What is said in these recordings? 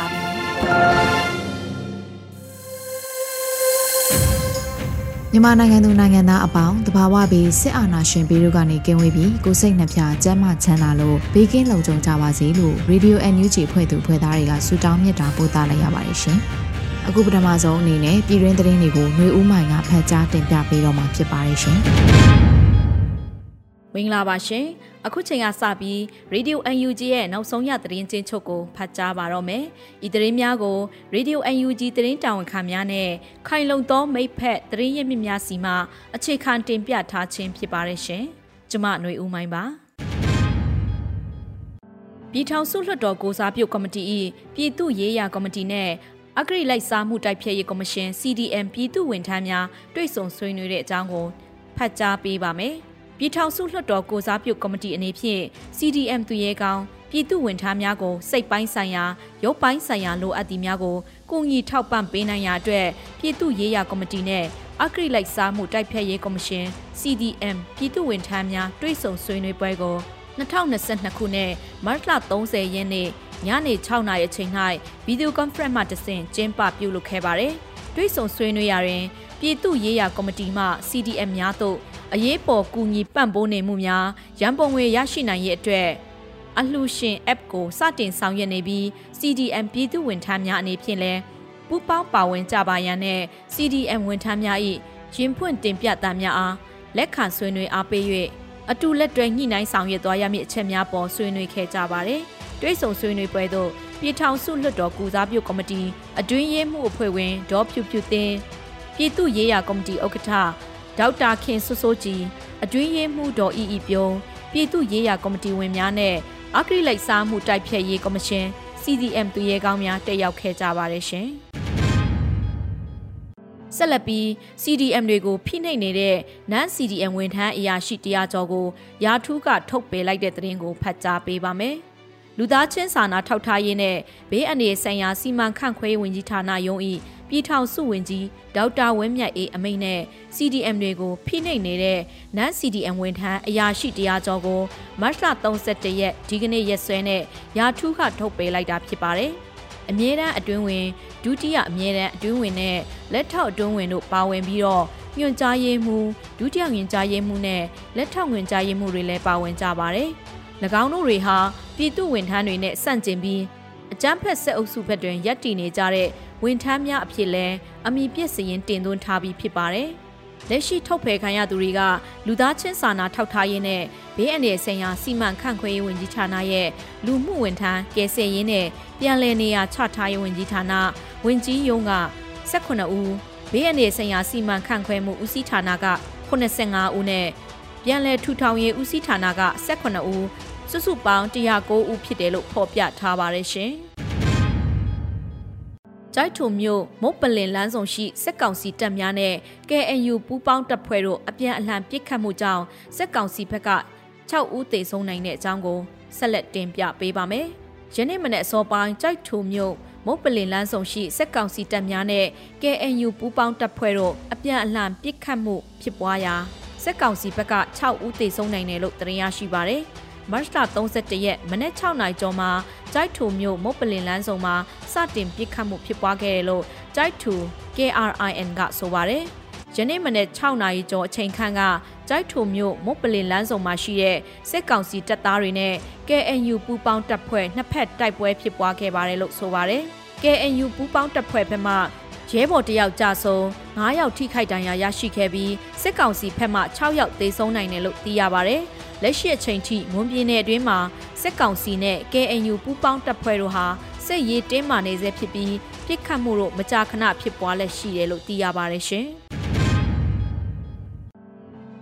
ါပြီ မြန်မာနိုင်ငံသူနိုင်ငံသားအပေါင်းတဘာဝပြီးစစ်အာဏာရှင်ပြည်တို့ကနေကင်းဝေးပြီးကိုစိတ်နှဖျားစမ်းမချမ်းသာလို့ဘေးကင်းလုံခြုံကြပါစေလို့ Radio NUG ဖွဲ့သူဖွဲ့သားတွေကဆုတောင်းမြတ်တာပို့သလိုက်ရပါတယ်ရှင်။အခုပထမဆုံးအနေနဲ့ပြည်တွင်းသတင်းတွေကိုຫນွေဦးမိုင်ကဖတ်ကြားတင်ပြပေးတော့မှာဖြစ်ပါတယ်ရှင်။မင်္ဂလာပါရှင် အခုချိန်ကစပြီး Radio UNG ရဲ့နောက်ဆုံးရသတင်းချင်းချုပ်ကိုဖတ်ကြားပါတော့မယ်ဤသတင်းများကို Radio UNG သတင်းတာဝန်ခံများနဲ့ခိုင်လုံသောမိဖက်သတင်းရမြစ်များစီမှအခြေခံတင်ပြထားခြင်းဖြစ်ပါတယ်ရှင်ကျွန်မຫນွေဦးမိုင်းပါပြည်ထောင်စုလွှတ်တော်ကိုစားပြုကော်မတီ၏ပြည်သူ့ရေးရာကော်မတီနဲ့အဂရိလိုက်စားမှုတိုက်ဖျက်ရေးကော်မရှင် CDM ပြည်သူ့ဝန်ထမ်းများတွေ့ဆုံဆွေးနွေးတဲ့အကြောင်းကိုဖတ်ကြားပေးပါမယ်။ ပြည်ထောင်စုလွှတ်တော်ကိုစားပြုကော်မတီအနေဖြင့် CDM သူရဲကောင်းပြည်သူဝန်ထမ်းများကိုစိတ်ပိုင်းဆိုင်ရာရုပ်ပိုင်းဆိုင်ရာလိုအပ်သည်များကိုကုညီထောက်ပံ့ပေးနိုင်ရာအတွက်ပြည်သူရေးရာကော်မတီနဲ့အဂရိလိုက်စားမှုတိုက်ဖျက်ရေးကော်မရှင် CDM ပြည်သူဝန်ထမ်းများတွဲဆုံဆွေးနွေးပွဲကို2022ခုနှစ်မတ်လ30ရက်နေ့ညနေ6နာရီအချိန်၌ဗီဒီယိုကွန်ဖရင့်မှတဆင့်ကျင်းပပြုလုပ်ခဲ့ပါတယ်။တွဲဆုံဆွေးနွေးရာတွင် ပြည်သူရေးရာကော်မတီမှ CDM များသို့ အရေးပေါ်ကူညီပံ့ပိုးနေမှုများရန်ပုံငွေရရှိနိုင်ရဲ့အတွက်အလှူရှင် app ကိုစတင်ဆောင်ရွက်နေပြီး CDM ပြည်သူဝန်ထမ်းများအနေဖြင့်လည်းပူးပေါင်းပါဝင်ကြပါရန်နဲ့ CDM ဝန်ထမ်းများ၏ရင်ဖွင့်တင်ပြတာများအားလက်ခံဆွေးနွေးအားပေး၍အတူလက်တွဲညှိနှိုင်းဆောင်ရွက်သွားရမည့်အချက်များပေါ်ဆွေးနွေးခဲ့ကြပါတယ်။တွဲဆုံဆွေးနွေးပွဲသို့ပြည်ထောင်စုလွှတ်တော်ကူစားပြုကော်မတီအတွင်းရေးမှုအဖွဲ့ဝင်ဒေါ်ဖြူဖြူသင်းပြည်သူ့ရေးရာကော်မတီဥက္ကဋ္ဌ ဒေါက်တာခင်စိုးစိုးကြည်အတွင်းရေးမှူးတော်အီအီပြုံးပြည်သူ့ရေးရာကော်မတီဝင်များနဲ့အဂရိလိုက်စားမှုတိုက်ဖျက်ရေးကော်မရှင် CDM သူရဲကောင်းများတက်ရောက်ခဲ့ကြပါတယ်ရှင်။ဆက်လက်ပြီး CDM တွေကိုဖိနှိပ်နေတဲ့ non CDM ဝန်ထမ်းအရာရှိတရားကျော်ကိုရာထူးကထုတ်ပယ်လိုက်တဲ့သတင်းကိုဖတ်ကြားပေးပါမယ်။လူသားချင်းစာနာထောက်ထားရေးနဲ့ဘေးအန္တရာယ်ဆိုင်ရာစီမံခန့်ခွဲရေးဝန်ကြီးဌာနယုံ၏ ပြည်ထောင်စုဝန်ကြီးဒေါက်တာဝင်းမြတ်အေးအမိန့်နဲ့ CDM တွေကိုဖိနှိပ်နေတဲ့ non CDM ဝန်ထမ်းအရာရှိတရားကျော်ကိုမတ်လ31ရက်ဒီကနေ့ရက်စွဲနဲ့ရာထူးခထုတ်ပေးလိုက်တာဖြစ်ပါတယ်။အမြဲတမ်းအတွင်းဝင်ဒုတိယအမြဲတမ်းအတွင်းဝင်နဲ့လက်ထောက်အတွင်းဝင်တို့ပါဝင်ပြီးတော့ညွှန်ကြားရေးမှူးဒုတိယညွှန်ကြားရေးမှူးနဲ့လက်ထောက်ညွှန်ကြားရေးမှူးတွေလည်းပါဝင်ကြပါတယ်။၎င်းတို့တွေဟာပြည်သူဝန်ထမ်းတွေနဲ့ဆန့်ကျင်ပြီး အကြမ်းဖက်ဆက်အုပ်စုဘက်တွင်ရပ်တည်နေကြတဲ့ဝန်ထမ်းများအဖြစ်လဲအမိပြစ်စရင်တင်သွင်းထားပြီးဖြစ်ပါတယ်။လက်ရှိထုတ်ဖယ်ခံရသူတွေကလူသားချင်းစာနာထောက်ထားရေးနဲ့ဘေးအန္တရာယ်ဆိုင်ရာစီမံခန့်ခွဲရေးဝန်ကြီးဌာနရဲ့လူမှုဝန်ထမ်းကယ်ဆယ်ရေးနဲ့ပြန်လည်နေရာချထားရေးဝန်ကြီးဌာနဝန်ကြီးရုံးက18ဦးဘေးအန္တရာယ်ဆိုင်ရာစီမံခန့်ခွဲမှုဦးစီးဌာနက85ဦးနဲ့ပြန်လည်ထူထောင်ရေးဦးစီးဌာနက18ဦး စုစုပေါင်း109ဦးဖြစ်တယ်လို့ဖော်ပြထားပါတယ်ရှင်။ကြိုက်ထုံမြို့မုတ်ပလင်လမ်းဆောင်ရှိစက်ကောင်စီတပ်များနဲ့ KNU ပူးပေါင်းတပ်ဖွဲ့တို့အပြန်အလှန်ပစ်ခတ်မှုကြောင့်စက်ကောင်စီဘက်က6ဦးသေဆုံးနိုင်တဲ့အကြောင်းကိုဆက်လက်တင်ပြပေးပါမယ်။ယနေ့မနေ့အစောပိုင်းကြိုက်ထုံမြို့မုတ်ပလင်လမ်းဆောင်ရှိစက်ကောင်စီတပ်များနဲ့ KNU ပူးပေါင်းတပ်ဖွဲ့တို့အပြန်အလှန်ပစ်ခတ်မှုဖြစ်ပွားရာစက်ကောင်စီဘက်က6ဦးသေဆုံးနိုင်တယ်လို့သိရရှိပါရတယ်။ မတ်လ31ရက်မနေ့6နိုင်ကျော်မှာကြိုက်ထူမြို့မုတ်ပလင်လန်းဆောင်မှာစတင်ပစ်ခတ်မှုဖြစ်ပွားခဲ့တယ်လို့ကြိုက်ထူ KRIN ကဆိုပါတယ်။ယနေ့မနေ့6နာရီကျော်အချိန်ခန့်ကကြိုက်ထူမြို့မုတ်ပလင်လန်းဆောင်မှာရှိတဲ့စစ်ကောင်စီတပ်သားတွေနဲ့ KNU ပူးပေါင်းတပ်ဖွဲ့နှစ်ဖက်တိုက်ပွဲဖြစ်ပွားခဲ့ပါတယ်လို့ဆိုပါတယ်။ KNU ပူးပေါင်းတပ်ဖွဲ့ဘက်မှရဲဘော်တယောက်ကြာဆုံး9ယောက်ထိခိုက်ဒဏ်ရာရရှိခဲ့ပြီးစစ်ကောင်စီဘက်မှ6ယောက်သေဆုံးနိုင်တယ်လို့သိရပါဗျ။ လက်ရှိအချိန်ထိမွန်ပြည်နယ်အတွင်းမှာစစ်ကောင်စီနဲ့ KNU ပူးပေါင်းတပ်ဖွဲ့တို့ဟာစစ်ရေးတင်းမာနေဆဲဖြစ်ပြီးပြစ်ခတ်မှုတို့မကြာခဏဖြစ်ပွားလက်ရှိတယ်လို့သိရပါတယ်ရှင်။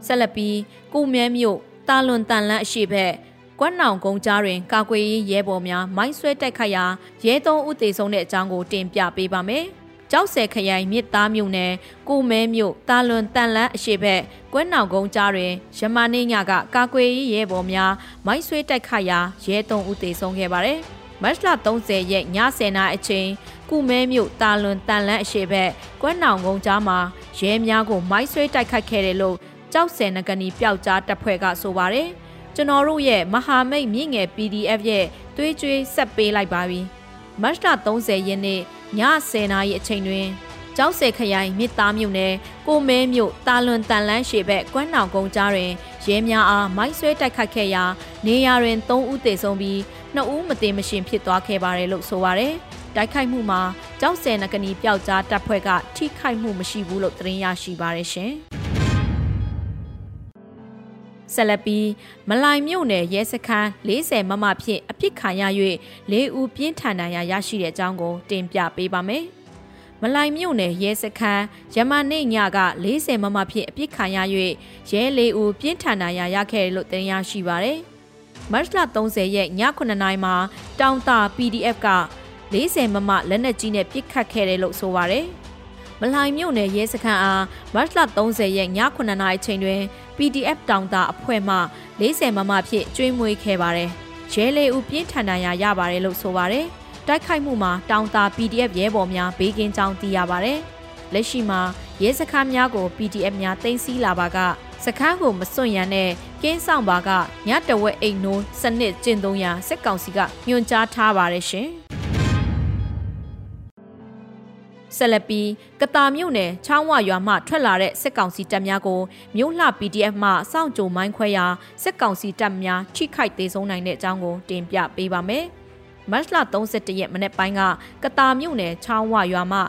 ဆက်လက်ပြီးကိုမြဲမြို့တာလွန်တန်လန်းအရှိဘက်ကွမ်းနောင်ကုန်းကြားတွင် ကာကွယ်ရေးရဲဘော်များမိုင်းဆွဲတိုက်ခိုက်ရာရဲသုံးဦးသေဆုံးတဲ့အကြောင်းကိုတင်ပြပေးပါမယ်။ ကြောက်ဆယ်ခရိုင်မြစ်သားမြို့နယ်ကိုမဲမြို့တာလွန်တန်လန်းအရှိဘက်ကွမ်းနောင်ကုန်းကြားတွင်ယမနေ့ညကကာကွယ်ရေးရဲဘော်များမိုင်းဆွဲတိုက်ခိုက်ရာရဲသုံးဦးသေဆုံးခဲ့ပါတယ်။မတ်လ30ရက်ည10:00နာရီအချိန်ကုမဲမြို့တာလွန်တန်လန်းအရှိဘက်ကွမ်းနောင်ကုန်းကြားမှာရဲများကိုမိုင်းဆွဲတိုက်ခိုက်ခဲ့တယ်လို့ကြောက်စင်နဂနီပျောက်ကြားတပ်ဖွဲ့ကဆိုပါတယ်။ကျွန်တော်တို့ရဲ့မဟာမိတ်မြင့်ငယ် PDF ရဲ့သွေးကြွေးဆက်ပေးလိုက်ပါပြီ။မတ်လ30ရက်နေ့ ည10:00နာရီအချိန်တွင်ကျောက်ဆယ်ခရိုင်မြစ်သားမြို့နယ်ကိုမဲမြို့တာလွန်တန်လန်းရှေဘက်ကွမ်းနောင်ကုန်းကြားတွင်ရဲများအားမိုင်းဆွဲတိုက်ခတ်ခဲ့ရာနေရာတွင်3ဦးသေဆုံးပြီး2ဦးမသေမရှင်ဖြစ်သွားခဲ့ပါတယ်လို့ဆိုပါတယ်။တိုက်ခိုက်မှုမှာကျောက်ဆယ်နဂနီပျောက်ကြားတပ်ဖွဲ့ကထိခိုက်မှုမရှိဘူးလို့သတင်းရရှိပါတယ်ရှင်။ ဆက်လက်ပြီးမလိုင်မြို့နယ်ရဲစခန်း40မမဖြင့်အပြစ်ခံရ၍၄ဦးပြင်းထန်ဒဏ်ရာရရှိတဲ့အကြောင်းကိုတင်ပြပေးပါမယ်။မလိုင်မြို့နယ်ရဲစခန်းရမနေ့ညက40မမဖြင့်အပြစ်ခံရ၍ရဲ၄ဦးပြင်းထန်ဒဏ်ရာရခဲ့တယ်လို့တင်ရရှိပါရယ်။မတ်လ30ရက်ည9နာရီမှာတောင်တာ PDF က40မမလက်နက်ကြီးနဲ့ပစ်ခတ်ခဲ့တယ်လို့ဆိုပါရယ်။ မလှိုင်မြို့နယ်ရဲစခန်းအားမတ်လ30ရက်ည9နာရီချိန်တွင် PDF တောင်တာအဖွဲ့မှ40မမဖြင့်ကျွေးမွေးခဲ့ပါတယ်။ရဲလေဦးပြင်းထန်ဒဏ်ရာရပါတယ်လို့ဆိုပါတယ်။တိုက်ခိုက်မှုမှာတောင်တာ PDF ရဲဘော်များဘေးကင်းကြောင်းသိရပါတယ်။လက်ရှိမှာရဲစခန်းများကို PDF များတင်စီလာပါကစခန်းကိုမစွန့်ရန်နဲ့ကင်းဆောင်ပါကညတဝက်အိမ်နိုးစနစ်ကျင့်သုံးရန်စစ်ကောင်စီကညွှန်ကြားထားပါတယ်ရှင်။ ဆက်လက်ပြီးကတာမြို့နယ်ချောင်းဝရွာမှထွက်လာတဲ့စစ်ကောင်စီတပ်များကိုမြို့လှ PDF မှစောင့်ကြိုမိုင်းခွဲရာစစ်ကောင်စီတပ်များထိခိုက်သေးဆုံးနိုင်တဲ့အကြောင်းကိုတင်ပြပေးပါမယ်။မတ်လ31ရက်မနေ့ပိုင်းကကတာမြို့နယ်ချောင်းဝရွာမှ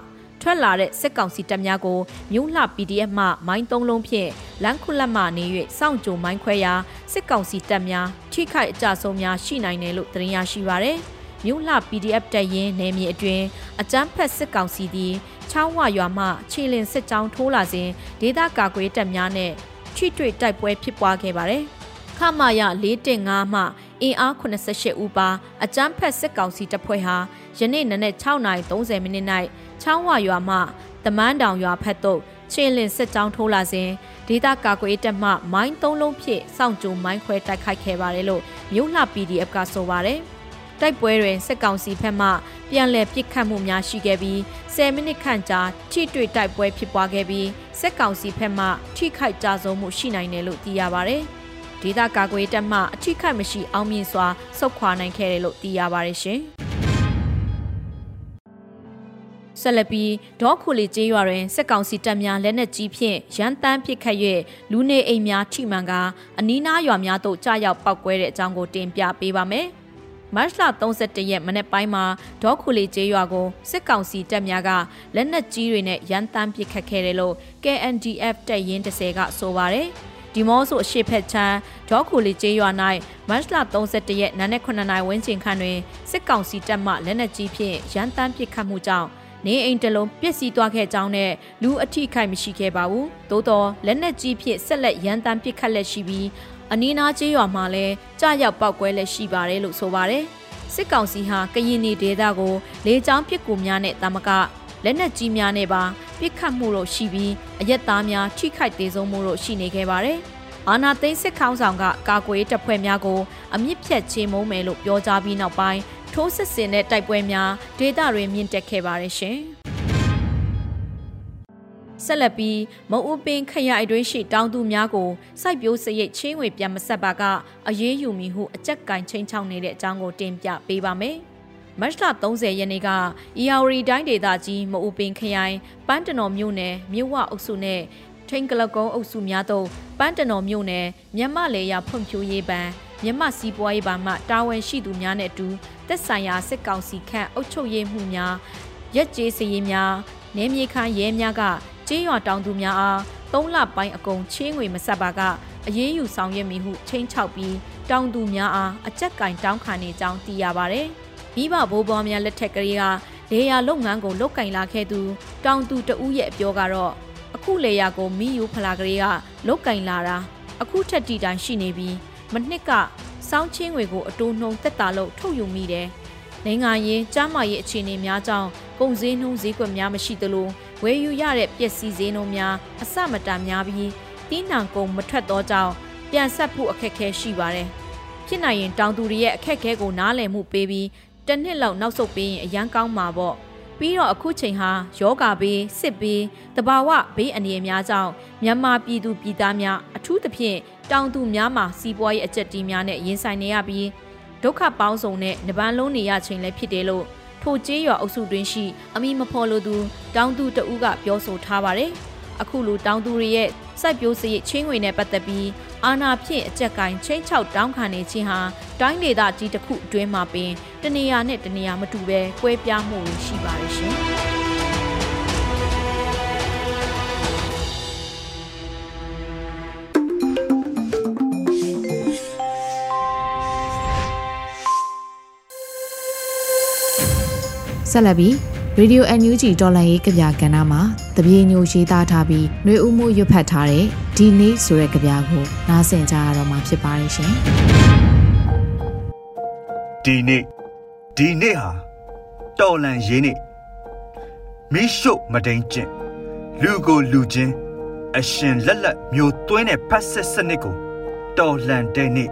ထွက်လာတဲ့စစ်ကောင်စီတပ်များကိုမြို့လှ PDF မှမိုင်းသုံးလုံးဖြင့်လမ်းခုလက်မှနေ၍စောင့်ကြိုမိုင်းခွဲရာစစ်ကောင်စီတပ်များထိခိုက်အကြဆုံးများရှိနိုင်တယ်လို့သတင်းရရှိပါရယ်။ မြို့လှ PDF တပ်ရင်းနယ်မြေအတွင်းအကြမ်းဖက်စစ်ကောင်စီသည်ချောင်းဝရွာမှခြေလင်စစ်ကြောင်းထိုးလာစဉ်ဒေသကာကွယ်တပ်များနဲ့ထိတွေ့တိုက်ပွဲဖြစ်ပွားခဲ့ပါတယ်။ခမာယ415မှအင်အား88ဦးပါအကြမ်းဖက်စစ်ကောင်စီတပ်ဖွဲ့ဟာယနေ့နနက်6:30မိနစ်၌ချောင်းဝရွာမှတမန်းတောင်ရွာဖက်သို့ခြေလင်စစ်ကြောင်းထိုးလာစဉ်ဒေသကာကွယ်တပ်မှမိုင်း၃လုံးဖြင့်စောင့်ကြိုမိုင်းခွဲတိုက်ခိုက်ခဲ့ပါတယ်လို့မြို့လှ PDF ကဆိုပါတယ်။ တိုက်ပွဲတွင်စစ်ကောင်စီဘက်မှပြန်လည်ပစ်ခတ်မှုများရှိခဲ့ပြီး10မိနစ်ခန့်ကြာထိတွေ့တိုက်ပွဲဖြစ်ပွားခဲ့ပြီးစစ်ကောင်စီဘက်မှထိခိုက်ကြဆုံးမှုရှိနိုင်တယ်လို့သိရပါဗျ။ဒေသကာကွယ်တပ်မှအထိခိုက်မရှိအောင်မြင်စွာဆုတ်ခွာနိုင်ခဲ့တယ်လို့သိရပါတယ်ရှင်။ဆက်လက်ပြီးဒေါခုလီကျေးရွာတွင်စစ်ကောင်စီတပ်များလက်နက်ကြီးဖြင့်ရန်တမ်းပစ်ခတ်၍လူနေအိမ်များထိမှန်ကအနီးနားရွာများသို့ကြားရောက်ပောက်ကွဲတဲ့အကြောင်းကိုတင်ပြပေးပါမယ်။ မတ်လ31ရက်မနေ့ပိုင်းမှာဒေါခုလီကျေးရွာကိုစစ်ကောင်စီတပ်များကလက်နက်ကြီးတွေနဲ့ရန်တမ်းပစ်ခတ်ခဲ့တယ်လို့ KNDF တပ်ရင်း30ကဆိုပါတယ်။ဒီမော့ဆိုအရှိဖက်ချမ်းဒေါခုလီကျေးရွာ၌မတ်လ31ရက်နနက်9နာရီဝန်းကျင်ခန့်တွင်စစ်ကောင်စီတပ်မှလက်နက်ကြီးဖြင့်ရန်တမ်းပစ်ခတ်မှုကြောင့်နေအိမ်တလုံးပျက်စီးသွားခဲ့ကြောင်းနဲ့လူအထိခိုက်မရှိခဲ့ပါဘူး။သို့သောလက်နက်ကြီးဖြင့်ဆက်လက်ရန်တမ်းပစ်ခတ်လက်ရှိပြီး အနီးနားကျေးရွာမှာလည်းကြာရောက်ပောက်ကွဲလက်ရှိပါတယ်လို့ဆိုပါတယ်။စစ်ကောင်စီဟာကရင်နေဒေသကိုလေကြောင်းပစ်ကူများနဲ့တာမကလက်နက်ကြီးများနဲ့ပါပစ်ခတ်မှုတို့ရှိပြီးအရက်သားများထိခိုက်သေးဆုံးမှုတို့ရှိနေခဲ့ပါတယ်။အာနာသိန်းစစ်ခေါင်းဆောင်ကကာကွယ်တပ်ဖွဲ့များကိုအမြင့်ဖြတ်ချေမှုန်းမယ်လို့ပြောကြားပြီးနောက်ပိုင်းထိုးစစ်ဆင်တဲ့တိုက်ပွဲများဒေသတွင်မြင့်တက်ခဲ့ပါတယ်ရှင်။ ဆက်လက်ပြီးမအူပင်ခရိုင်အတွင်းရှိတောင်သူများကိုစိုက်ပျိုးစရိတ်ချင်းဝေပြန်မဆက်ပါကအရေးယူမည်ဟုအကြက်ကင်ချင်းချောင်းနေတဲ့အကြောင်းကိုတင်ပြပေးပါမယ်။မတ်လ30ရက်နေ့က EAWRI တိုင်းဒေသကြီးမအူပင်ခရိုင်ပန်းတနော်မြို့နယ်မြို့ဝအုပ်စုနဲ့ထိန်ကလကုန်းအုပ်စုများသို့ပန်းတနော်မြို့နယ်မြန်မာလေယာဖွံ့ဖြိုးရေးဘဏ်မြန်မာစီးပွားရေးဘဏ်မှတာဝန်ရှိသူများနဲ့အတူသက်ဆိုင်ရာစစ်ကောင်စီခန့်အုပ်ချုပ်ရေးမှုများရက်ကျေးစည်ရင်များနေမြေခန်းရဲများက ကြေးရွာတောင်သူများအား၃လပိုင်းအကုန်ချင်းငွေမဆက်ပါကအရေးယူဆောင်ရွက်မိဟုချိန်ချောက်ပြီးတောင်သူများအားအကြက်ကင်တောင်းခံနေကြောင်းသိရပါဗျ။မိဘဘိုးဘွားများလက်ထက်ကလေးကလေယာလုပ်ငန်းကိုလုပ်ကင်လာခဲ့သူတောင်သူတဦးရဲ့အပြောကတော့အခုလေယာကိုမိယူဖလာကလေးကလုတ်ကင်လာတာအခုထက်တီတိုင်းရှိနေပြီးမနှစ်ကစောင်းချင်းငွေကိုအတိုးနှုံတက်တာလို့ထုတ်ယူမိတယ်။နိုင်ငံရေးကျန်းမာရေးအခြေအနေများကြောင့်ကုန်စည်နှုန်းဈေးကွက်များမရှိသလို ဝယ်ယူရတဲ့ပစ္စည်းဈေးနှုန်းများအဆမတန်များပြီးတီးနှံကုန်မထွက်သောကြောင့်ပြန်ဆက်ဖို့အခက်အခဲရှိပါတယ်။ဖြစ်နိုင်ရင်တောင်သူတွေရဲ့အခက်အခဲကိုနားလည်မှုပေးပြီးတစ်နှစ်လောက်နောက်ဆုတ်ပေးရင်အရန်ကောင်းမှာပေါ့။ပြီးတော့အခုချိန်ဟာယောဂဘေးစစ်ဘေးတဘာဝဘေးအနေအများကြောင့်မြန်မာပြည်သူပြည်သားများအထူးသဖြင့်တောင်သူများမှာစီးပွားရေးအကျက်တီးများနဲ့ရင်ဆိုင်နေရပြီးဒုက္ခပေါင်းစုံနဲ့နှပန်းလုံးနေရချိန်လည်းဖြစ်တယ်လို့ ထိုကျေးရွာအုပ်စုတွင်ရှိအမိမဖော်လို့သူတောင်သူတဦးကပြောဆိုထားပါတယ်။အခုလိုတောင်သူတွေရဲ့စိုက်ပျိုးစရိတ်ချင်းငွေနဲ့ပတ်သက်ပြီးအာနာဖြင့်အကြက်ကင်ချင်းချောက်တောင်းခံနေခြင်းဟာတိုင်းဒေသကြီးတစ်ခုအတွင်းမှာပင်တနေရာနဲ့တနေရာမတူပဲကွဲပြားမှုရှိပါတယ်ရှင်။ ဆက်လက်ပြီး Radio NUG တော်လန်ရေးကြပြကဏ္ဍမှာတပြေညိုရေးသားထားပြီးနှွေဦးမှုရွတ်ဖတ်ထားတဲ့ဒီနေ့ဆိုတဲ့ကြပြကိုနားဆင်ကြရတော့မှာဖြစ်ပါတယ်ရှင်။ဒီနေ့ဒီနေ့ဟာတော်လန်ရေးနေ့မိရှုမတိန်ကျင့်လူကိုလူချင်းအရှင်လက်လက်မျိုးသွင်းတဲ့ဖတ်ဆက်စနစ်ကိုတော်လှန်တဲ့နေ့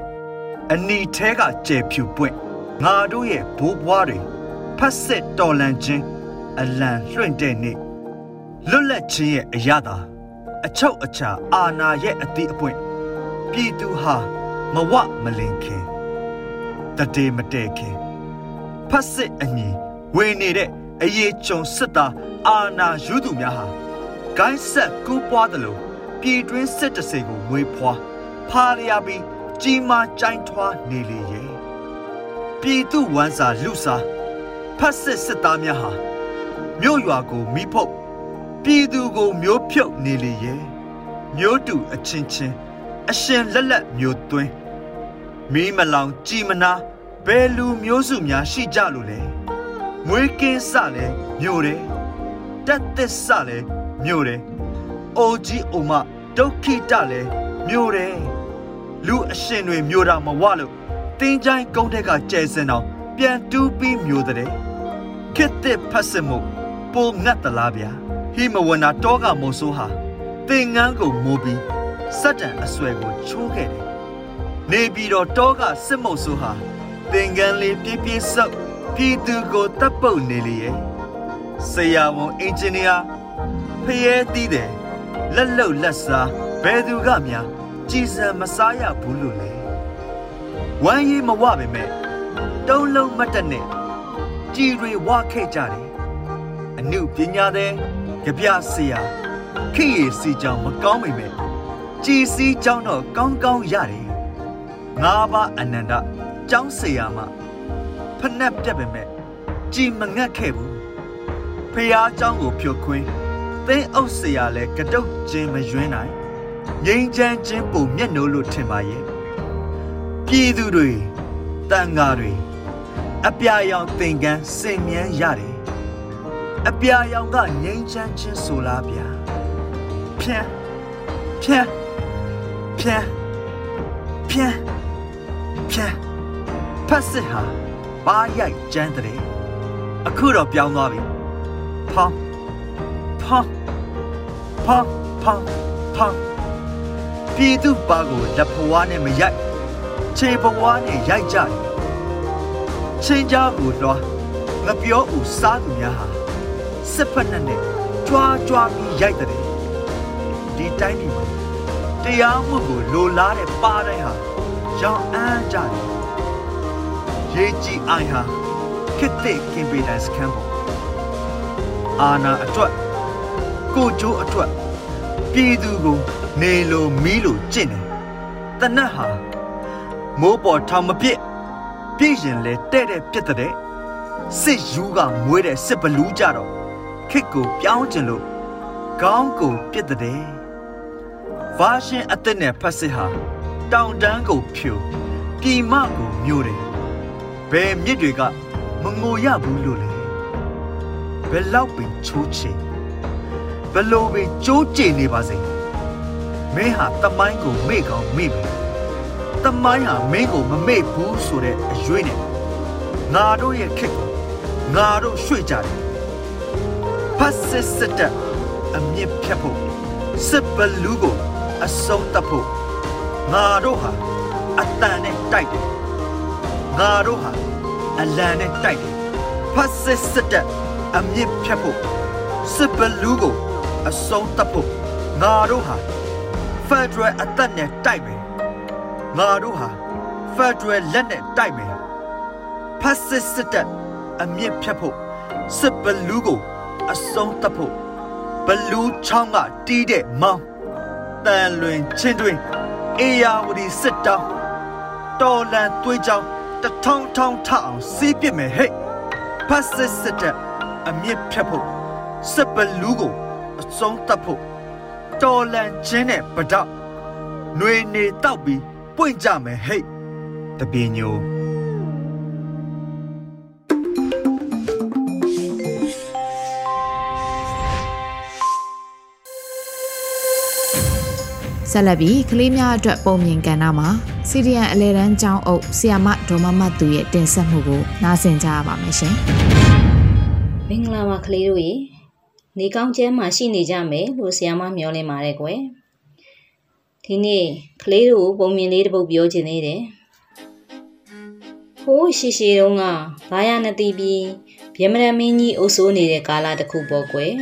အနီထဲကကျဲဖြူပွင့်ငါတို့ရဲ့ဘိုးဘွားတွေ ဖတ်ဆက်တော်လှန်ခြင်းအလံလွှင့်တဲ့နေ့လွတ်လပ်ခြင်းရဲ့အရသာအချုပ်အချာအာနာရဲ့အတိအပွင့်ပြည်သူဟာမဝမလင်ခင်တတေမတဲခင်ဖတ်စစ်အညီဝင်နေတဲ့အရေးကြုံစစ်သားအာနာယူသူများဟာဂိုင်းဆက်ကူးပွားတယ်လို့ပြည်တွင်းစစ်တစေကိုမွေးဖွားဖားရပြီးကြီးမားကြိုင်းထွားနေလေရဲ့ပြည်သူဝမ်းစာလူစား ဖတ်စစ်စစ်သားများဟာမြို့ရွာကိုမိဖုတ်ပြည်သူကိုမျိုးဖြုတ်နေလေရဲ့မျိုးတူအချင်းချင်းအရှင်လက်လက်မျိုးသွင်းမီးမလောင်ကြည်မနာဘယ်လူမျိုးစုများရှိကြလို့လဲမွေးကင်းစလဲမြို့တယ်တက်သစ်စလဲမြို့တယ်အိုကြီးအိုမဒုက္ခိတလဲမြို့တယ်လူအရှင်တွေမြို့တာမဝလို့တင်းချိုင်းကုန်းထက်ကကျဲစင်အောင်ပြန်တူးပြီးမြို့တဲ့ ခစ်တဲ့ဖတ်စမှုပိုငတ်တလားဗျာဟိမဝနာတောကမုံဆိုးဟာသင်ငန်းကိုမိုးပြီးစက်တံအဆွဲကိုချိုးခဲ့တယ်နေပြီးတော့တောကစစ်မုံဆိုးဟာသင်ငန်းလေးပြပြဆောက်ပြည်သူကိုတပ်ပုတ်နေလေရဲ့ဆရာဝန်အင်ဂျင်နီယာဖျဲတီးတယ်လက်လုတ်လက်စားဘယ်သူကများကြည်စံမစားရဘူးလို့လေဝမ်းရည်မဝပါပဲမဲ့တုံးလုံးမတ်တက်နဲ့ ကြည်တွေဝခဲ့ကြတယ်အနုပညာတဲ့ကြပြဆရာခိရစီကြောင်မကောင်းမိမဲ့ကြည်စီကြောင်တော့ကောင်းကောင်းရတယ်ငါးပါးအနန္တကျောင်းဆရာမဖနှက်ပြက်ပဲမဲ့ကြည်မငတ်ခဲ့ဘူးဖះเจ้าကိုဖြုတ်ခွင်းသင်းအုပ်ဆရာလဲကတုတ်ခြင်းမယွင်းနိုင်ငိမ့်ချမ်းခြင်းပုံမျက်နှိုးလို့ထင်ပါရဲ့ပြည်သူတွေတန်ဃာတွေ အပြာရောင်သင်္ကန်းစင်မြန်းရတယ်အပြာရောင်ကငိမ့်ချမ်းခြင်းဆိုလားဗျာဖြန်းဖြန်းဖြန်းဖြန်းဖြန်းဖတ်စစ်ဟာပါရိုက်ကျန်းတဲ့အခုတော့ပြောင်းသွားပြီဖောင်းဖောင်းဖောင်းဖောင်းဖောင်းပြည်သူပါကိုလက်ဖွားနဲ့မရိုက်ခြေပွားနဲ့ရိုက်ကြတယ် ချင်းကြဘူးတော့ငပြောဦးစားသူများဟာစစ်ဖက်နဲ့နဲ့ကြွားကြွားပြီးရိုက်တဲ့ဒီတိုင်းပြည်မှာတရားမှုကိုလိုလားတဲ့ပါတိုင်းဟာရောင်အန်းကြတယ်ရေးကြည့်အိုင်ဟာခစ်တဲ့ကင်ပီတန်စကန်ပေါ်အာနာအတွက်ကိုကျိုးအတွက်ပြည်သူကိုနေလိုမီးလိုကျင့်တယ်တနတ်ဟာမိုးပေါ်ထောင်မပြစ် ပြည့်ရင်လဲတဲ့တဲ့ပြစ်တဲ့စစ်ယူကမွေးတဲ့စစ်ဘလူးကြတော့ခစ်ကိုပြောင်းကျင်လို့ကောင်းကိုပြစ်တဲ့ဗာရှင်အသက်နဲ့ဖတ်စစ်ဟာတောင်တန်းကိုဖြူပြည်မကိုမျိုးတယ်ဘယ်မြစ်တွေကမငိုရဘူးလို့လေဘယ်လောက်ပင်ချိုးချင်ဘယ်လိုပင်ကြိုးကျင်နေပါစေမင်းဟာတမိုင်းကိုမေ့ကောင်းမေ့ပြီ တမိုင်းဟာမင်းကိုမမေ့ဘူးဆိုတဲ့အရွေးနဲ့ငါတို့ရဲ့ခစ်ကိုငါတို့ရွှေ့ကြတယ်ဖတ်စစ်စစ်တဲ့အမြင့်ဖြတ်ဖို့စစ်ဘလူးကိုအဆုံးတတ်ဖို့ငါတို့ဟာအတန်နဲ့တိုက်တယ်ငါတို့ဟာအလံနဲ့တိုက်တယ်ဖတ်စစ်စစ်တဲ့အမြင့်ဖြတ်ဖို့စစ်ဘလူးကိုအဆုံးတတ်ဖို့ငါတို့ဟာဖက်ဒရယ်အသက်နဲ့တိုက်မယ် ငါတို့ဟာဖက်ဒရယ်လက်နဲ့တိုက်မယ်ဖတ်စစ်စစ်တဲ့အမြင့်ဖြတ်ဖို့စစ်ဘလူးကိုအဆုံးတတ်ဖို့ဘလူးချောင်းကတီးတဲ့မောင်းတန်လွင်ချင်းတွင်အေယာဝတီစစ်တောင်းတော်လန်သွေးကြောင်းတထောင်ထောင်ထအောင်စီးပစ်မယ်ဟဲ့ဖတ်စစ်စစ်တဲ့အမြင့်ဖြတ်ဖို့စစ်ဘလူးကိုအဆုံးတတ်ဖို့တော်လန်ချင်းနဲ့ပဒေါက်ຫນွေနေတောက်ပြီး ပွင့်ကြမယ်ဟဲ့တပင်းညိုဆက်လက်ပြီးကလေးများအတွက်ပုံမြင်ကဏ္ဍမှာစီရီယန်အလဲတန်းကျောင်းအုပ်ဆီယာမဒေါ်မမတ်သူရဲ့တင်ဆက်မှုကိုနားဆင်ကြရပါမယ်ရှင်မင်္ဂလာပါကလေးတို့ရေနေကောင်းကျမ်းမှာရှိနေကြမယ်လို့ဆီယာမမျှော်လင့်ပါတယ်ကွယ် ဒီနေ့ကလေးတို့ပုံမြင်လေးတစ်ပုဒ်ပြောချင်သေးတယ်ဟိုးရှိရှိတုန်းကဘာရနတိပြီးဗျမရမင်းကြီးအုပ်စိုးနေတဲ့ကာလတစ်ခုပေါ့ကွယ်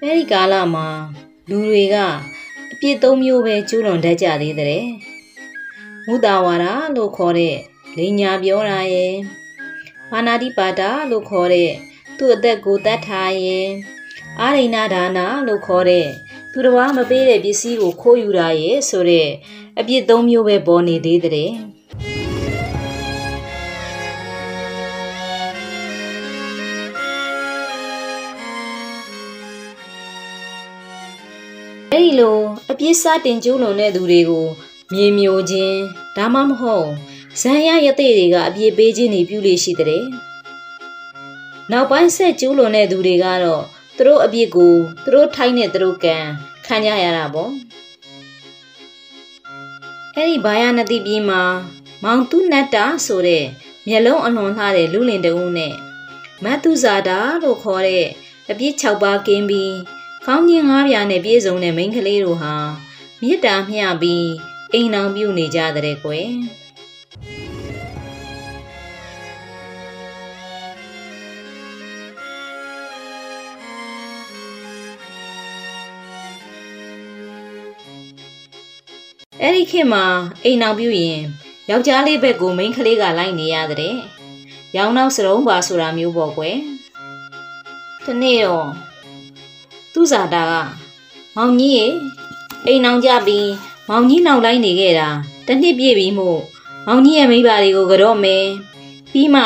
အဲဒီကာလမှာလူတွေကအပြစ်သုံးမျိုးပဲကျူးလွန်တတ်ကြသေးတဲ့မုတာဝါဒလို့ခေါ်တဲ့လိညာပြောတာရဲ့မာနာတိပါတာလို့ခေါ်တဲ့သူ့အသက်ကိုတတ်ထားရဲ့အာရိဏဒါနာလို့ခေါ်တဲ့ သူတော်ဘာမပေးတဲ့ပစ္စည်းကိုခိုးယူတာရဲ့ဆိုတဲ့အပြစ်သုံးမျိုးပဲပေါ်နေသေးတဲ့အဲ့ဒီလိုအပြစ်စတင်ကျူးလွန်တဲ့သူတွေကိုမြေမျိုးခြင်းဒါမှမဟုတ်ဇန်ရရတဲ့တွေကအပြစ်ပေးခြင်းတွေပြုလို့ရှိတဲ့နောက်ပိုင်းဆက်ကျူးလွန်တဲ့သူတွေကတော့ သူတို့အပြစ်ကိုသူတို့ထိုင်းတဲ့သူတို့ကံခံကြရတာပေါ့အဲ့ဒီဘာယာနတိပြည်မှာမောင်တုနတ္တာဆိုတဲ့မျက်လုံးအလွန်လှတဲ့လူလင်တဦးနဲ့မတ်တုဇာတာလို့ခေါ်တဲ့အပြစ်6ပါးကင်းပြီးကောင်းကြီးငါးပြားနဲ့ပြည့်စုံတဲ့မိန်းကလေးတို့ဟာမေတ္တာမျှပြီးအိမ်အောင်ပြုနေကြတဲ့ကွယ် အဲ့ဒီခေတ်မှာအိမ်အောင်ပြုရင်ယောက်ျားလေးဘက်ကိုမိန်းကလေးကလိုက်နေရတဲ့။ရောင်နောက်စရုံးပါဆိုတာမျိုးပေါ့ကွယ်။ဒီနေ့တော့သူ့ဇာတာကမောင်ကြီးရေအိမ်အောင်ကြပြီးမောင်ကြီးနောက်လိုက်နေခဲ့တာတနှစ်ပြည့်ပြီမို့မောင်ကြီးရဲ့မိဘတွေကိုကြော့မယ်ပြီးမှ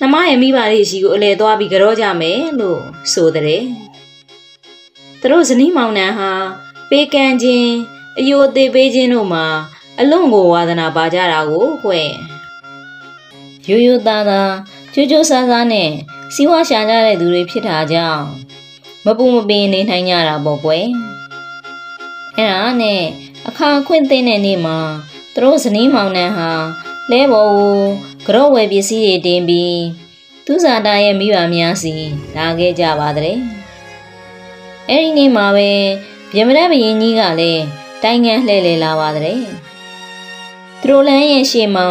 နှမရဲ့မိဘတွေရှိကိုအလဲသွားပြီးကြော့ကြမယ်လို့ဆိုတဲ့။သူတို့ဇနီးမောင်နှံဟာပေးကမ်းခြင်း အယိုအသေးပေးခြင်းတို့မှာအလွန်ကိုဝါသနာပါကြတာကိုကွရိုးရိုးသားသားကြိုးကြိုးဆန်းဆန်းနဲ့စီးပွားရှာကြတဲ့သူတွေဖြစ်တာကြောင့်မပူမပင်နေနိုင်ကြတာပေါ့ကွယ်အဲ့ဒါနဲ့အခါခွင့်သိတဲ့နေ့မှာသူတို့ဇနီးမောင်နှံဟာလဲပေါ်ကိုကြော့ဝယ်ပစ္စည်းတွေတင်ပြီးသူဇာတာရဲ့မိဘများစီလာခဲ့ကြပါတဲ့အဲ့ဒီနေ့မှာပဲဗျမရဘရင်ကြီးကလည်း တိုင်းငန်းလှည့်လည်လာပါတဲ့သူတို့လမ်းရဲ့ရှေ့မှာ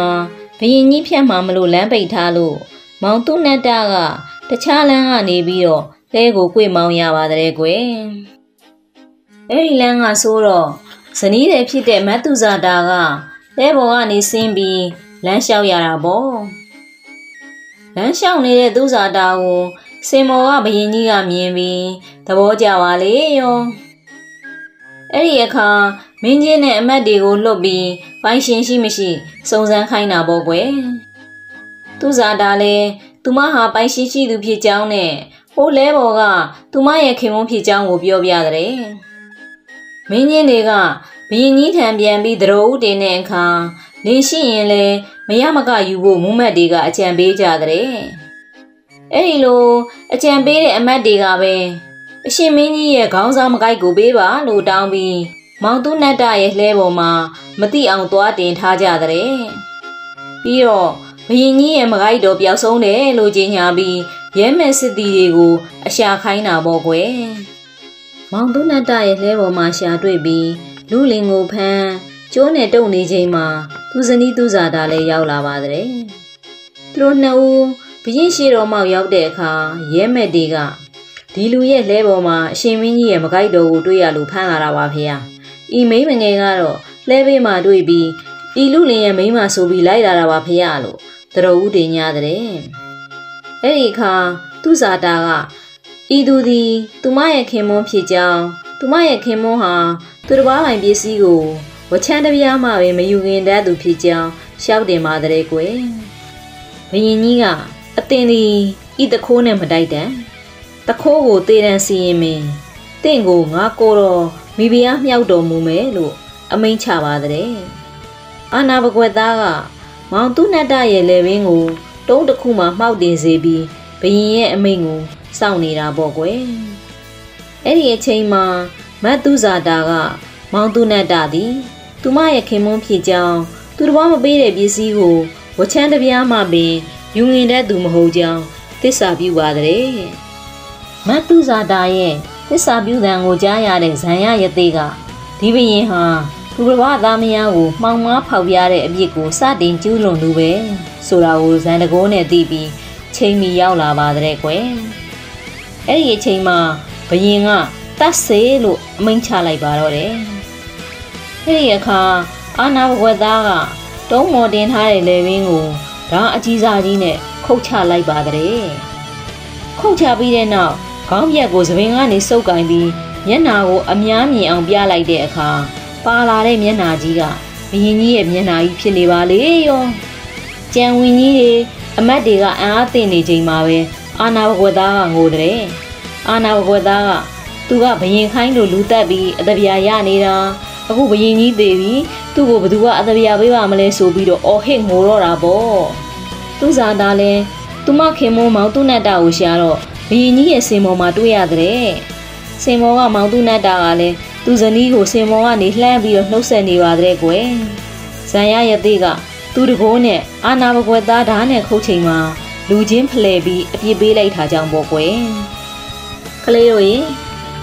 ဘရင်ကြီးဖြတ်မှမလို့လမ်းပိတ်ထားလို့မောင်သူနတ်တာကတခြားလမ်းကနေပြီးတော့လဲကိုကြွေမောင်းရပါတဲ့ကွယ်အဲ့ဒီလမ်းကဆိုတော့ဇနီးတယ်ဖြစ်တဲ့မတ်သူဇာတာကလဲဘော်ကနေဆင်းပြီးလမ်းလျှောက်ရတာပေါ့လမ်းလျှောက်နေတဲ့သူဇာတာကိုစင်မော်ကဘရင်ကြီးကမြင်ပြီးသဘောကျပါလေရော အဲ့ဒီအခါမင်းကြီးနဲ့အမတ်တွေကိုလှုပ်ပြီးပိုင်ရှင်ရှိမရှိစုံစမ်းခိုင်းတာပေါ့ကွယ်သူဇာတာလည်းသူမဟာပိုင်ရှိရှိသူဖြစ်ကြောင်းနဲ့ဟိုလဲဘော်ကသူမရဲ့ခင်မုန်းဖြစ်ကြောင်းကိုပြောပြတဲ့မင်းကြီးတွေကဘရင်ကြီးထံပြန်ပြီးသတော်ဦးတင်တဲ့အခါလင်းရှိရင်လဲမရမကယူဖို့မုံမက်တွေကအကြံပေးကြတဲ့အဲ့ဒီလိုအကြံပေးတဲ့အမတ်တွေကပဲ အရှင်မင်းကြီးရဲ့ခေါင်းဆောင်မကိုက်ကိုပေးပါလို့တောင်းပြီးမောင်သူနတ်တရဲ့လှဲပေါ်မှာမတိအောင်သွားတင်ထားကြတဲ့ပြီးတော့ဘရင်ကြီးရဲ့မကိုက်တော်ပျောက်ဆုံးတယ်လို့ကြေညာပြီးရဲမဲ့စစ်တီတွေကိုအရှာခိုင်းတာပေါ့ကွယ်မောင်သူနတ်တရဲ့လှဲပေါ်မှာရှာတွေ့ပြီးလူလင်ကိုဖမ်းကျိုးနဲ့တုံနေချိန်မှာသူဇနီးသူဇာတာလည်းရောက်လာပါတဲ့သူတို့နှစ်ဦးဘရင်ရှိတော်မောက်ရောက်တဲ့အခါရဲမဲ့တွေက ဒီလူရဲ့လဲပေါ်မှာအရှင်မင်းကြီးရဲ့မကိုက်တော်ကိုတွေ့ရလို့ဖမ်းလာတာပါဖေ။ဤမိမငယ်ကတော့လဲဘေးမှာတွေ့ပြီးဤလူလင်ရဲ့မိမဆိုပြီးလိုက်လာတာပါဖေလို့တတော်ဦးတင်ညာတဲ့။အဲ့ဒီအခါသူဇာတာကဤသူသည်သူမရဲ့ခင်မွန်းဖြစ်ကြောင်းသူမရဲ့ခင်မွန်းဟာသူတစ်ပါးပိုင်ပစ္စည်းကိုဝချမ်းတပြားမှပဲမယူခင်တတ်သူဖြစ်ကြောင်းရှောက်တင်ပါတဲ့ကွယ်။ဘယင်ကြီးကအတင်ဒီဤတခိုးနဲ့မတိုက်တန် တခိုးကိုတေးတန်းစီရင်မင်းတင့်ကိုငါကိုတော့မိဖုရားမြောက်တော်မူမယ်လို့အမိန့်ချပါတဲ့။အာနာဘကွက်သားကမောင်သူနတ်တရဲ့လေဘင်းကိုတုံးတစ်ခုမှမှောက်တင်စေပြီးဘရင်ရဲ့အမိန့်ကိုစောင့်နေတာပေါ့ကွယ်။အဲ့ဒီအချိန်မှာမတ်သူဇာတာက မောင်သူနတ်တသည်သူမရဲ့ခင်မွန်းဖြစ်ကြောင်းသူတစ်ပါးမပေးတဲ့ပစ္စည်းကိုဝချမ်းတပြားမှပင်ယူငင်တဲ့သူမဟုတ်ကြောင်းသစ္စာပြုပါတဲ့ မတ်သူဇာတာရဲ့သစ္စာပြုသံကိုကြားရတဲ့ဇံရရသေးကဒီဘရင်ဟာသူတစ်ပါးသားမယားကိုမှောင်မားဖောက်ပြတဲ့အပြစ်ကိုစတင်ကျူးလွန်သူပဲဆိုတာကိုဇန်တကိုးနဲ့သိပြီးချိန်မီရောက်လာပါတဲ့ကွယ်အဲ့ဒီအချိန်မှာဘရင်ကတတ်စေလို့အမိန့်ချလိုက်ပါတော့တယ်အဲ့ဒီအခါအာနာဘဝတ်သားကတုံးမော်တင်ထားတဲ့လေဝင်းကိုဓာအကြီးစားကြီးနဲ့ခုတ်ချလိုက်ပါတဲ့ခုတ်ချပြီးတဲ့နောက် ခေါင်းပြက်ကိုသပင်ကနေစုပ်ကင်ပြီးမျက်နာကိုအများမြင်အောင်ပြလိုက်တဲ့အခါပါလာတဲ့မျက်နာကြီးကဘရင်ကြီးရဲ့မျက်နာကြီးဖြစ်နေပါလေရောကြံဝင်ကြီးတွေအမတ်တွေကအံ့အားသင့်နေချိန်မှာပဲအာနာဘဂဝသားကငိုတဲ့အာနာဘဂဝသားကသူကဘရင်ခိုင်းလို့လူတက်ပြီးအတပြာရနေတာအခုဘရင်ကြီးသေးပြီသူ့ကိုဘသူကအတပြာပေးပါမလဲဆိုပြီးတော့အော်ဟစ်ငိုတော့တာပေါ့သူဇာတာလဲသူမခင်မိုးမောင်သူနတ်တာကိုရှာတော့ ဘရင်ကြီးရဲ့စင်မော်မှာတွေ့ရတဲ့စင်မော်ကမောင်သူနတ်တာကလည်းသူဇနီးကိုစင်မော်ကနေလှမ်းပြီးတော့နှုတ်ဆက်နေပါတဲ့ကွယ်ဇံရရသေးကသူတကိုးနဲ့အာနာဘကွယ်သားဓာတ်နဲ့ခုတ်ချိန်မှာလူချင်းဖလှယ်ပြီးအပြစ်ပေးလိုက်တာကြောင့်ပေါ့ကွယ်ကလေးတို့ရင်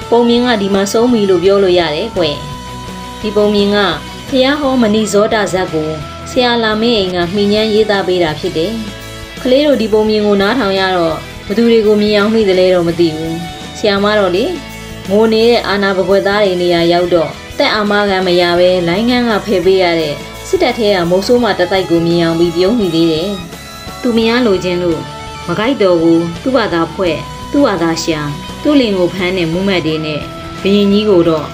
ပုံမြင်ကဒီမှာဆုံးပြီလို့ပြောလို့ရတယ်ကွယ်ဒီပုံမြင်ကဖះဟောမဏိဇောတာဇက်ကိုဆရာလာမင်းအိမ်ကမှီညမ်းရေးသားပေးတာဖြစ်တယ်ကလေးတို့ဒီပုံမြင်ကိုနားထောင်ရတော့ ဘသူတွေကိုမြင်အောင်မိတယ်လဲတော့မသိဘူးဆရာမတော့လေငိုနေတဲ့အာနာဘကွယ်သားတွေနေရာရောက်တော့တက်အာမခံမရပဲလိုင်းငန်းကဖယ်ပေးရတဲ့စစ်တပ်ထဲကမုတ်ဆိုးမတတိုက်ကိုမြင်အောင်ပြီးပြုံးမိသေးတယ်သူမရလိုခြင်းလို့မကိုက်တော်ကိုသူ့ဘာသာဖွဲ့သူ့ဘာသာရှာသူ့လင်ကိုဖမ်းတဲ့မူးမတ်တွေနဲ့ဘရင်ကြီးကိုတော့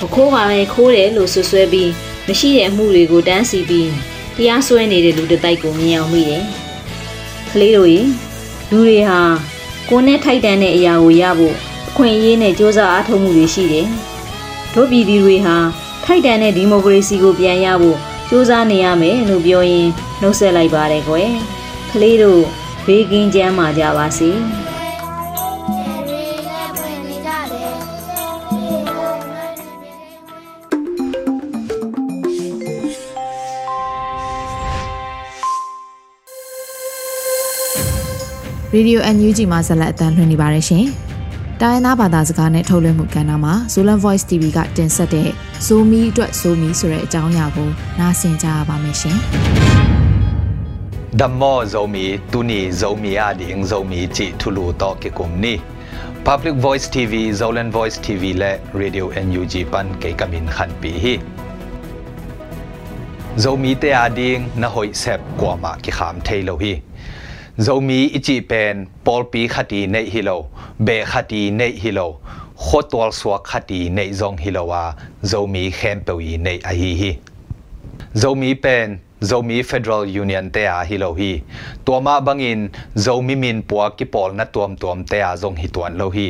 မခိုးပါပဲခိုးတယ်လို့ဆွဆွဲပြီးမရှိတဲ့အမှုတွေကိုတန်းစီပြီးတရားစွဲနေတဲ့လူတစ်တိုက်ကိုမြင်အောင်မိတယ်ကလေးတို့ရေ လူတွေဟာကိုယ်နဲ့ထိုက်တန်တဲ့အရာကိုရဖို့အခွင့်အရေးနဲ့ကြိုးစားအားထုတ်မှုတွေရှိတယ်။တို့ပြည်သူတွေဟာထိုက်တန်တဲ့ဒီမိုကရေစီကိုပြန်ရဖို့ကြိုးစားနေရမယ်လို့ပြောရင်းနှုတ်ဆက်လိုက်ပါတယ်ကွယ်။ကလေးတို့ဘေးကင်းကြမ်းပါကြပါစေ။ Radio NUG မှာဆက်လက်အသံလွှင့်နေပါတယ်ရှင်။တိုင်းသားဘာသာစကားနဲ့ထုတ်လွှင့်မှုကဏ္ဍမှာ Zolan Voice TV ကတင်ဆက်တဲ့ Zomi အတွက် Zomi ဆိုတဲ့အကြောင်းအရာကိုနားဆင်ကြရပါမယ်ရှင်။ Dhammo Zomi Tuni Zomi Ading Zomi Chi Thulu To Ke Kum Ni Public Voice TV Zolan Voice TV และ Radio NUG ปันเกกามินขันปีฮี Zomi te ading na hoi sep kwa ma ki kham thailo hi zomi ichi pen polpi khati nei hilo be khati nei hilo khotwal swa khati nei zong hilowa zomi khem pewi nei a hi hi zomi pen zomi federal union te a hi lo hi toma bangin zomi min puwa ki pol na tuam tuam te a zong hi tuan lo hi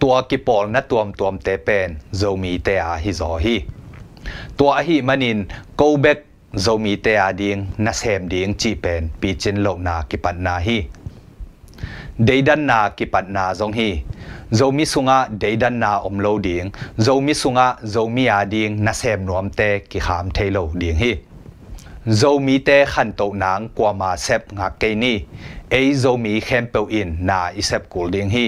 tua ki pol na tuam tuam te pen zomi te a hi zo hi tua hi manin go back zomi te a ding na sem ding chi pen pi chin lo na ki pat na hi. Deidan na ki pat na zong hi. Zomi sunga deidan na om lo ding zomi sunga zomi a ding na sem nuam te ki kham thailo ding hi. Zomi te khan to nang kwa ma sep nga ke ni. Ei zomi khem pe in na isep kul ding hi.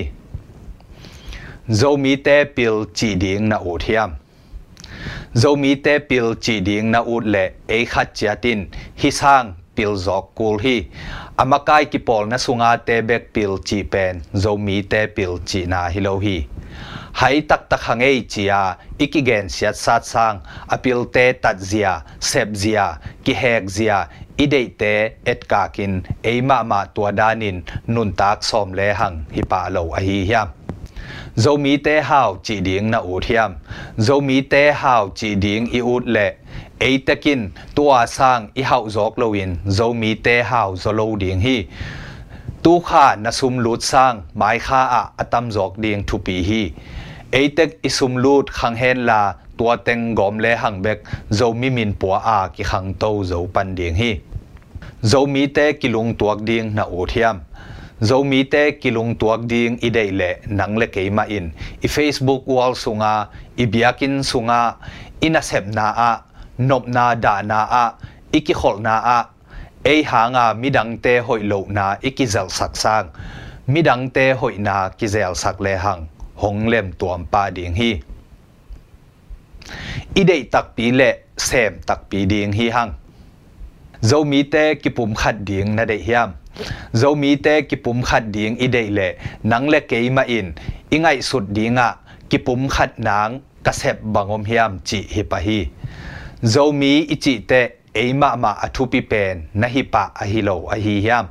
Zomi te pil chi ding na u thiam zomi te pil chi ding na ut le ei khat chatin hi sang pil zok kul hi amakai ki pol na sunga te bek pil chi pen zomi te pil chi na hi lo hi hai tak tak hangei chia ikigen siat sat sang apil te tat zia sep zia ki hek zia idei te et kakin eima ma tua danin nun tak som le hang hi pa lo a hi hiam dấu mi tế hào chỉ điếng na út thiam dấu mi tế hào chỉ điếng i út lệ. Ấy tế kinh tua sang i hậu giọt lâu yên. Dấu mi tế hào do lâu điếng hi. Tu kha na sum lút sang mai kha a atam giọt điếng thu bì hi. Ấy tế i sum lút khang hen là, tua teng gom le hang bek dấu mi min pua a ki khang tâu dấu pan điếng hi. Dấu mi tế ki lung tuak điếng na út thiam zo mi te kilung tuak ding i dei le nang le keima in. I facebook wall sunga, i biakin sunga ina sep na a, nop na da na a iki khol na a. Ei hanga midang te hoi lo na iki zel sak sang. Midang te hoi na ki zel sak le hang. Hong lem tuam pa ding hi. Idei tak pi le, sem tak pi ding hi hang. Zo mi te ki pum khat ding na dei hiam. Zo mi te ki pum khat ding idei le nang le ke ma in ingai sut dinga ki pum khat nang ka sep bangom hiam chi hi pa hi zo mi ichi te eima ma athu pi pen na hi pa a hi lo a hi hiam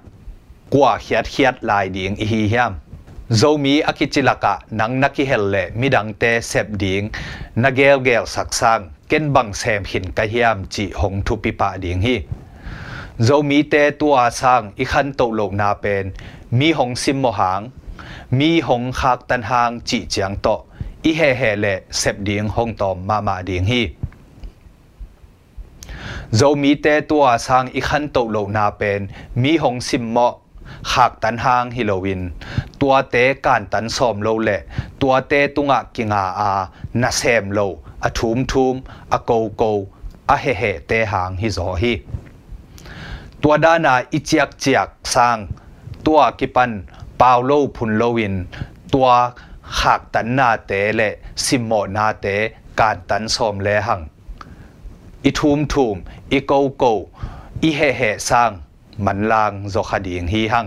kwa khiat khiat lai ding i hi hiam zomi akichilaka nang naki helle midang te sep ding nagel gel saksang ken bang sem hin ka hiam chi hong thu pi pa ding hi zo mi te tua sang i khan to lo na pen mi hong sim mo hang mi hong khak tan hang chi chiang to i he he le sep ding hong tom ma ma ding hi zo mi te tua sang i khan to lo na pen mi hong sim mo ขากตันหางฮิโลวิน ตัวเตการตันสอมโลเละตัวเตตุงะกิงาอานาเซมโลอทุมทุมอโกโกอเฮเฮเตหางฮิโซฮี ตัวด้านนาอิจักเจียกสร้งตัวกิปันปาวโลพุนโลวิน ตัวขากตันนาเตและสิมโมนาเตการตันสมแลหังอิทุมทุมอิโกโกอิเฮเฮสร้งมันลางโจคดีงฮีหัง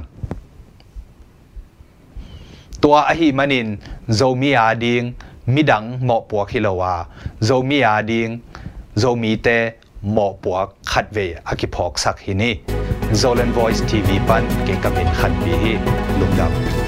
ตัวอหิมันินโจมีอาดิงมิดังเหมาะปัวคิโลวาโจมีอาดิงโจมีเต หมอปัวขัดเวอากิพอกสักฮินี Zolan Voice TV ปันเกกับเป็นขัดบีฮีลุงดำ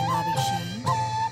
။